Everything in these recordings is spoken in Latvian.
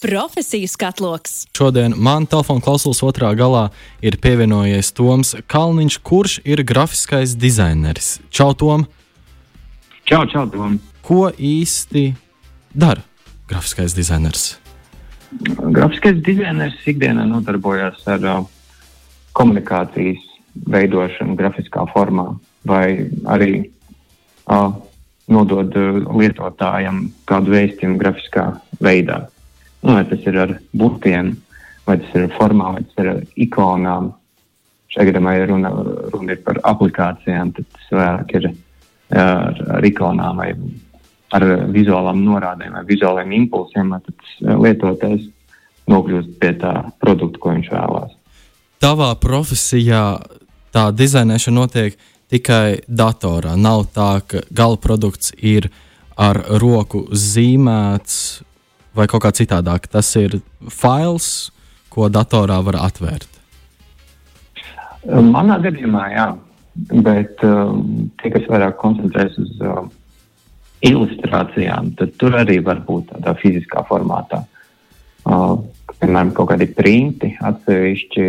Profesiju skatloks. Šodien man telefona klausulas otrā galā ir pievienojies Toms Kalniņš, kurš ir grafiskais dizaineris. Čau, Tom! Čau, čau, Tom! Ko īsti dara grafiskais dizainers? Grafiskais dizainers ikdienā nodarbojas ar uh, komunikācijas veidošanu grafiskā formā vai arī uh, nodod uh, lietotājam kādu vēstījumu grafiskā veidā. Nu, vai tas ir ar burtiem, vai tas ir ar formām, vai tas ir ar ikonām. Šajā gadījumā ir runa, runa ir par aplikācijām, tad tas vairāk ir ar, ar ikonām vai ar vizuālām norādēm vai vizuāliem impulsiem, lai tas lietotājs nokļūst pie tā produkta, ko viņš vēlās. Tavā profesijā tā dizainēšana notiek tikai datorā. Nav tā, ka gala produkts ir ar roku zīmēts vai kaut kā citādāk. Tas ir fails, ko datorā var atvērt. Manā gadījumā, jā, bet um, tie, kas vairāk koncentrējas uz uh, ilustrācijām, tad tur arī var būt tādā fiziskā formātā. Uh, piemēram, kaut kādi printi atsevišķi.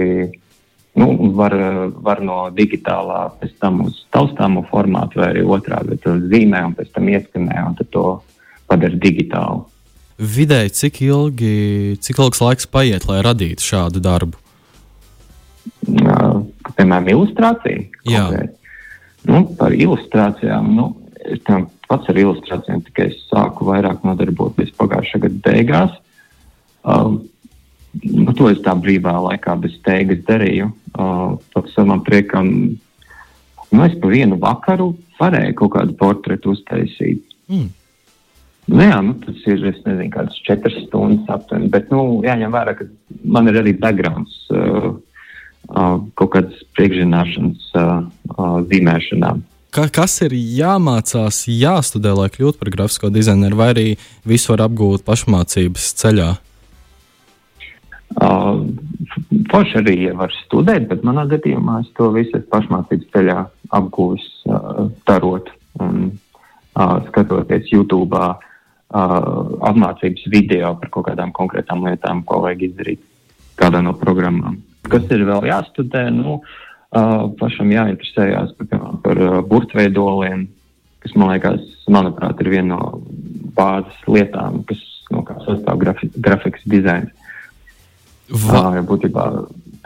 Nu, var, var no digitālā pēc tam uz taustāmu formātu, vai arī otrādi, bet tur zīmē un pēc tam ieskanē, un to padara digitālu vidēji cik ilgi, cik ilgs laiks paiet, lai radītu šādu darbu? Uh, piemēram, ilustrācija. Jā. Konkrēt. Nu, par ilustrācijām. Nu, es tam pats ar ilustrācijām tikai sāku vairāk nodarboties pagājušā gada beigās. Uh, nu, to es tā brīvā laikā bez teigas darīju. Uh, pat savam priekam, nu, es pa vienu vakaru varēju kaut kādu portretu uztaisīt. Mm. Nu, jā, nu, tas ir nezinu, kādas četras stundas aptuveni. Bet nu, jāņem vērā, ka man ir arī backgrounds, uh, uh, kaut kādas priekšzināšanas uh, uh, zīmēšanā. Ka, kas ir jāmācās, jāstudē, lai kļūtu par grafisko dizaineru, vai arī visu var apgūt pašmācības ceļā? Uh, Forši arī var studēt, bet manā gadījumā es to visu pašmācības ceļā apgūstu, uh, darot un uh, skatoties YouTube. Uh, apmācības video par kaut kādām konkrētām lietām, ko vajag izdarīt kādā no programmām. Kas ir vēl jāstudē? Nu, uh, pašam jāinteresējas par, par uh, burtveidoliem, kas man liekas, manuprāt, ir viena no bāzes lietām, kas no kā sastāv grafi, grafikas dizains. Va... Uh, būtībā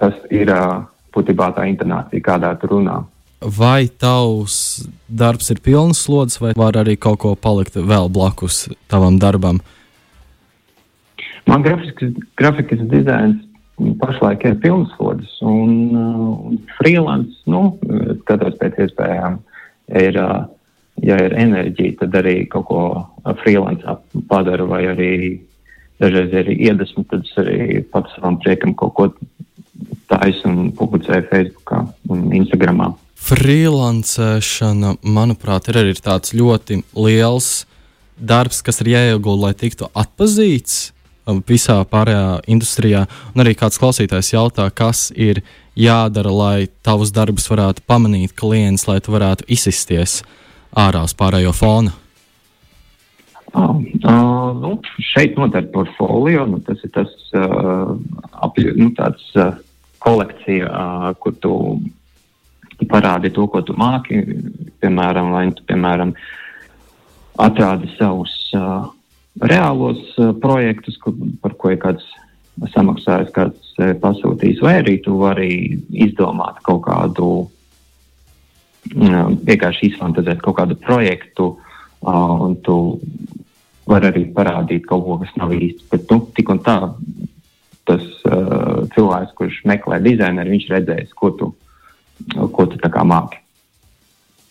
tas ir uh, būtībā tā intonācija, kādā tu runā vai tavs darbs ir pilns slodzes, vai var arī kaut ko palikt vēl blakus tavam darbam? Man grafikas, grafikas dizains pašlaik ir pilns slodzes, un uh, freelance, nu, skatos pēc iespējām, ir, uh, ja ir enerģija, tad arī kaut ko freelance padaru, vai arī dažreiz ir iedvesmu, tad es arī pats savam priekam kaut ko taisu un publicēju Facebookā un Instagramā. Freelancēšana, manuprāt, ir arī tāds ļoti liels darbs, kas ir jāiegulda, lai tiktu atpazīts um, visā pārējā industrijā. Un arī kāds klausītājs jautā, kas ir jādara, lai tavus darbus varētu pamanīt klients, lai tu varētu izsisties ārā uz pārējo fona. Uh, uh, nu, šeit noteikti portfolio, nu, tas ir tas uh, apļu, nu, tāds, uh, kolekcija, uh, kur tu parādi to, ko tu māki, piemēram, vai tu, piemēram, atrādi savus uh, reālos uh, projektus, kur, par ko ir kāds samaksājis, kāds uh, pasūtījis, vai arī tu vari izdomāt kaut kādu, uh, vienkārši izfantazēt kaut kādu projektu, uh, un tu vari arī parādīt kaut ko, kas nav īsti. Bet, nu, tik un tā, tas uh, cilvēks, kurš meklē dizaineru, viņš redzēs, ko tu ko tu māki.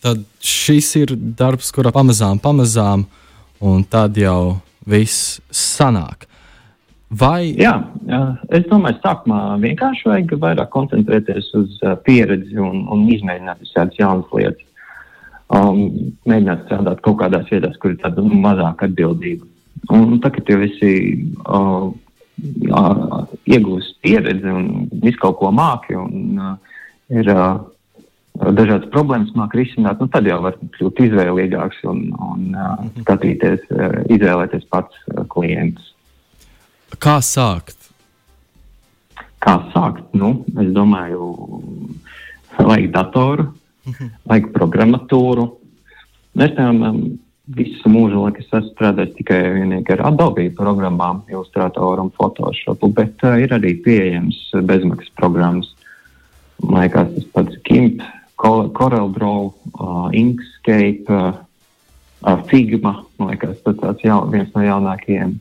Tad šis ir darbs, kurā pamazām, pamazām, un tad jau viss sanāk. Vai... Jā, es domāju, sākumā vienkārši vajag vairāk koncentrēties uz uh, pieredzi un, un izmēģināt visādas jaunas lietas. Um, mēģināt strādāt kaut kādās vietās, kur ir tāda nu, mazāka atbildība. Un tā, kad tie visi uh, uh, iegūst pieredzi un visu kaut ko māki un uh, ir uh, dažādas problēmas, māk risināt, nu, tad jau var kļūt izvēlīgāks un, un uh, skatīties, uh, izvēlēties pats uh, klientus. Kā sākt? Kā sākt? Nu, es domāju, vajag datoru, vajag programmatūru. Es tam um, visu mūžu laiku esmu strādājis tikai ar Adobe programmām, Illustratoru un Photoshopu, bet uh, ir arī pieejams bezmaksas programmas. Man liekas, tas pats GIMP, CorelDRAW, uh, Inkscape, uh, uh, Figma, man liekas, tas tāds jau, viens no jaunākajiem.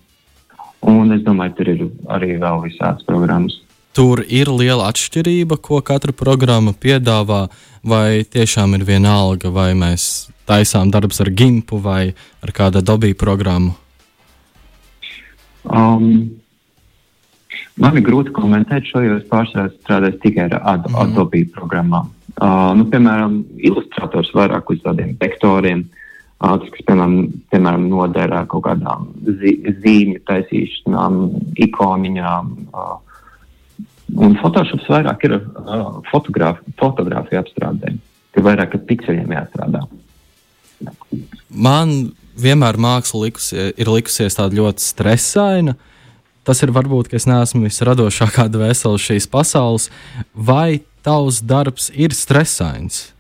Un es domāju, tur ir arī vēl visādas programmas. Tur ir liela atšķirība, ko katra programma piedāvā, vai tiešām ir vienalga, vai mēs taisām darbus ar gimpu vai ar kādu dabīgu programmu? Um, man ir grūti komentēt šo, jo es pārsvarā strādāju tikai ar ad mm. Adobe programmām. Uh, nu, piemēram, ilustrators vairāk uz tādiem vektoriem, uh, tas, kas, piemēram, piemēram noderā kaut kādām zi zīmju taisīšanām, ikoniņām. Uh, Un Photoshops vairāk ir uh, fotografija apstrādē, ka vairāk ar pikseliem jāstrādā. Man vienmēr māksla likusi, ir likusies tāda ļoti stresaina. Tas ir varbūt, ka es neesmu visradošākā dvēsele šīs pasaules. Vai tavs darbs ir stresains?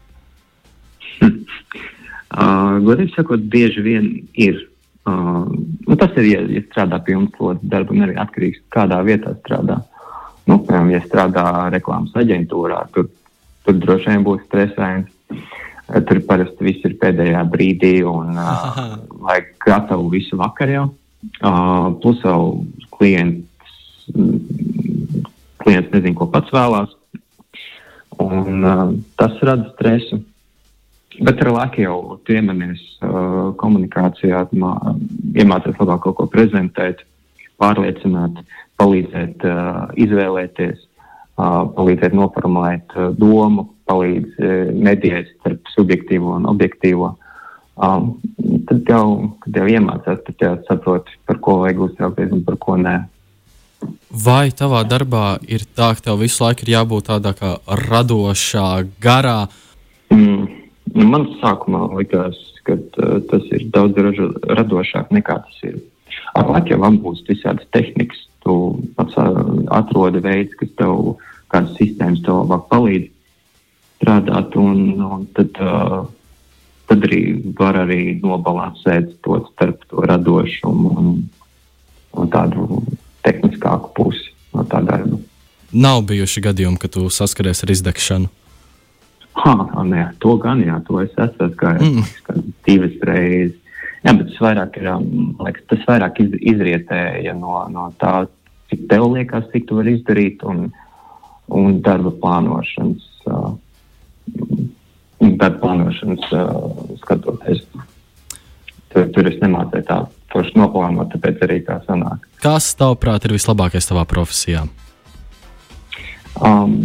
uh, Godīgi sakot, bieži vien ir. Uh, nu, tas ir, ja, ja strādā pie jums, darba, un arī atkarīgs no kādā vietā strādā. Nu, piemēram, ja strādā reklāmas aģentūrā, tur, tur droši vien būs stresains. Tur parasti viss ir pēdējā brīdī un uh, vajag gatavu visu vakar jau. Uh, plus vēl klients, klients nezin, ko pats vēlās. Un uh, tas rada stresu. Bet ar laiku jau piemanies uh, komunikācijā, iemācīties labāk kaut ko prezentēt, pārliecināt, palīdzēt uh, izvēlēties, uh, palīdzēt noformulēt uh, domu, palīdz uh, mediēt starp subjektīvo un objektīvo. Um, tad jau, kad jau iemācās, tad jau saproti, par ko vajag uztraukties un par ko nē. Vai tavā darbā ir tā, ka tev visu laiku ir jābūt tādā kā radošā garā? Mm, man sākumā likās, ka uh, tas ir daudz ražo, radošāk nekā tas ir. Ar laiku jau apgūst visādas tehnikas, tu pats atrodi veids, kas tev, kādas sistēmas tev labāk palīdz strādāt, un, un tad, uh, tad arī var arī nobalansēt to starp to radošumu un, un tādu tehniskāku pusi no tā darba. Nav bijuši gadījumi, ka tu saskaries ar izdegšanu. Ha, nē, to gan jā, to es esmu gājis mm. divas reizes. Jā, bet tas vairāk ir, um, liekas, tas vairāk iz, izrietēja no, no tā, cik tev liekas, cik tu vari izdarīt, un, un darba plānošanas, uh, darba plānošanas uh, skatoties. Tur, tur es nemācīju tā forši noplānot, tāpēc arī tā sanāk. Kas, tavuprāt, ir vislabākais tavā profesijā? Um,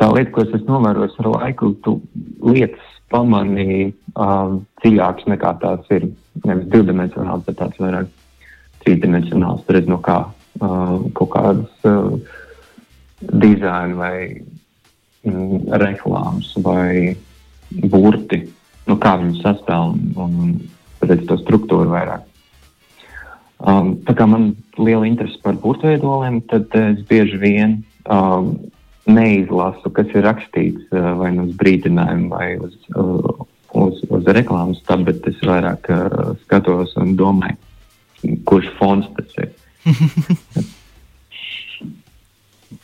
tā lieta, ko es esmu novērojis ar laiku, tu lietas pamanīji um, dziļākas nekā tās ir. Nevis divdimensionāls, bet tāds vairāk trīsdimensionāls. Tur redz, no kā uh, kaut kādas uh, dizaina vai mm, reklāmas vai burti, nu, kā viņi sastāv un, un redz to struktūru vairāk. Um, tā kā man ir liela interese par burtveidoliem, tad es bieži vien um, neizlasu, kas ir rakstīts uh, vai nu uz brīdinājumu vai uz, uh, uz, uz reklāmas, tā, bet es vairāk uh, skatos un domāju, kurš fons tas ir.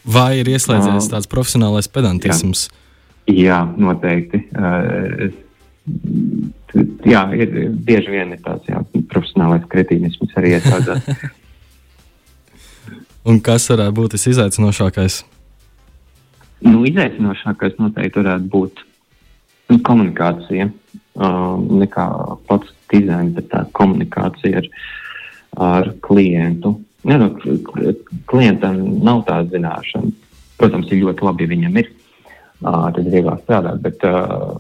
Vai ir ieslēdzies tāds profesionālais pedantisms? Jā, jā noteikti. Uh, jā, ir bieži vien ir tāds jā, profesionālais kretīnisms arī iesaistās. Un kas varētu būt tas izaicinošākais? Nu, izaicinošākais noteikti varētu būt nu, komunikācija. Uh, nekā pats dizains, bet tā komunikācija ar, ar klientu. Ne, nu, klientam nav tāda zināšana. Protams, ir ļoti labi, ja viņam ir. Uh, tad ir vieglāk strādāt, bet uh,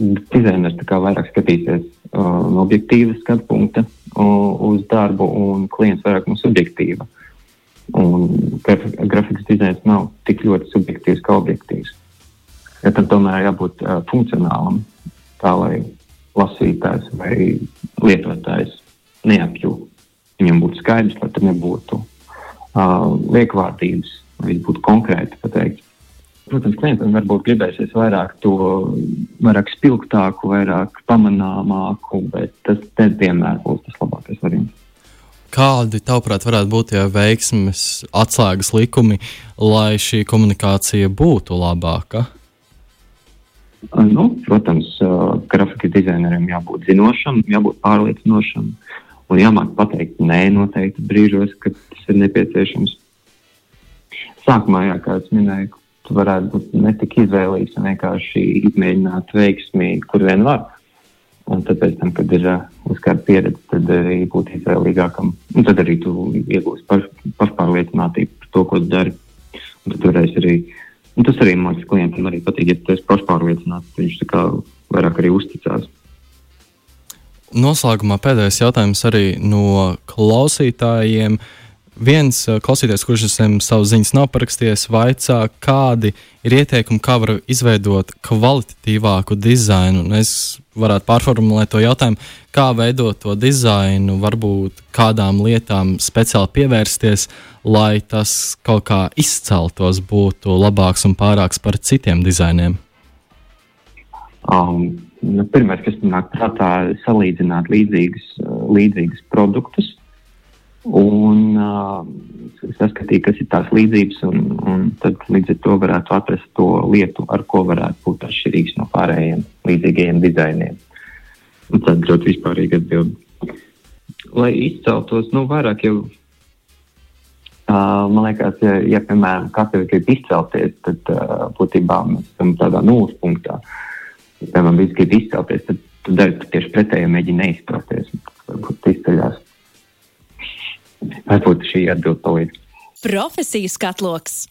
dizainers vairāk skatīsies uh, no objektīva skatu punkta uh, uz darbu, un klients vairāk no subjektīva. Un graf grafikas dizains nav tik ļoti subjektīvs kā objektīvs. Ja tam tomēr jābūt uh, funkcionālam, tā lai lasītājs vai lietotājs neapjūtu viņam būtu skaidrs, lai tur nebūtu uh, liekvārdības, vai būtu konkrēti pateikt. Protams, klientam varbūt gribēsies vairāk to, vairāk spilgtāku, vairāk pamanāmāku, bet tas vienmēr būs tas labākais variants. Kādi, tavuprāt, varētu būt tie veiksmes atslēgas likumi, lai šī komunikācija būtu labāka? Nu, protams, grafika dizainerim jābūt zinošam, jābūt pārliecinošam un jāmāk pateikt nē noteikti brīžos, kad tas ir nepieciešams. Sākumā, jā, kā es minēju, tu varētu būt netik izvēlīgs un vienkārši izmēģināt veiksmi, kur vien var. Un tad, pēc tam, kad ir uzkārta pieredze, tad arī būt izvēlīgākam. Un tad arī tu iegūsi paš, pašpārliecinātību par to, ko tu dari. Un tad varēsi arī, un tas arī man klientam arī patīk, ja tu esi pašpārliecināts, viņš tā kā vairāk arī uzticās. Noslēgumā pēdējais jautājums arī no klausītājiem. Uh, Viens uh, klausītājs, kurš zem savu ziņas nav parakstījis, vaicā, kādi ir ieteikumi, kā var izveidot kvalitatīvāku dizainu. Un es varētu pārformulēt to jautājumu, kā veidot to dizainu, varbūt kādām lietām speciāli pievērsties, lai tas kaut kā izceltos, būtu labāks un pārāks par citiem dizainiem. Um, nu, Pirmais, kas man nāk prātā, ir salīdzināt līdzīgus, līdzīgus produktus un uh, saskatīt, kas ir tās līdzības, un, un tad līdz ar to varētu atrast to lietu, ar ko varētu būt atšķirīgs no pārējiem līdzīgajiem dizainiem. Un tad ļoti vispārīgi atbild. Lai izceltos, nu, vairāk jau, uh, man liekas, ja, ja piemēram, katrs grib izcelties, tad uh, būtībā mēs esam tādā nulles punktā. Ja, piemēram, viss grib izcelties, tad tu dari tieši pretēji, mēģini neizcelties. Varbūt izceļās Varbūt šī atbilde palīdz. Profesijas katloks.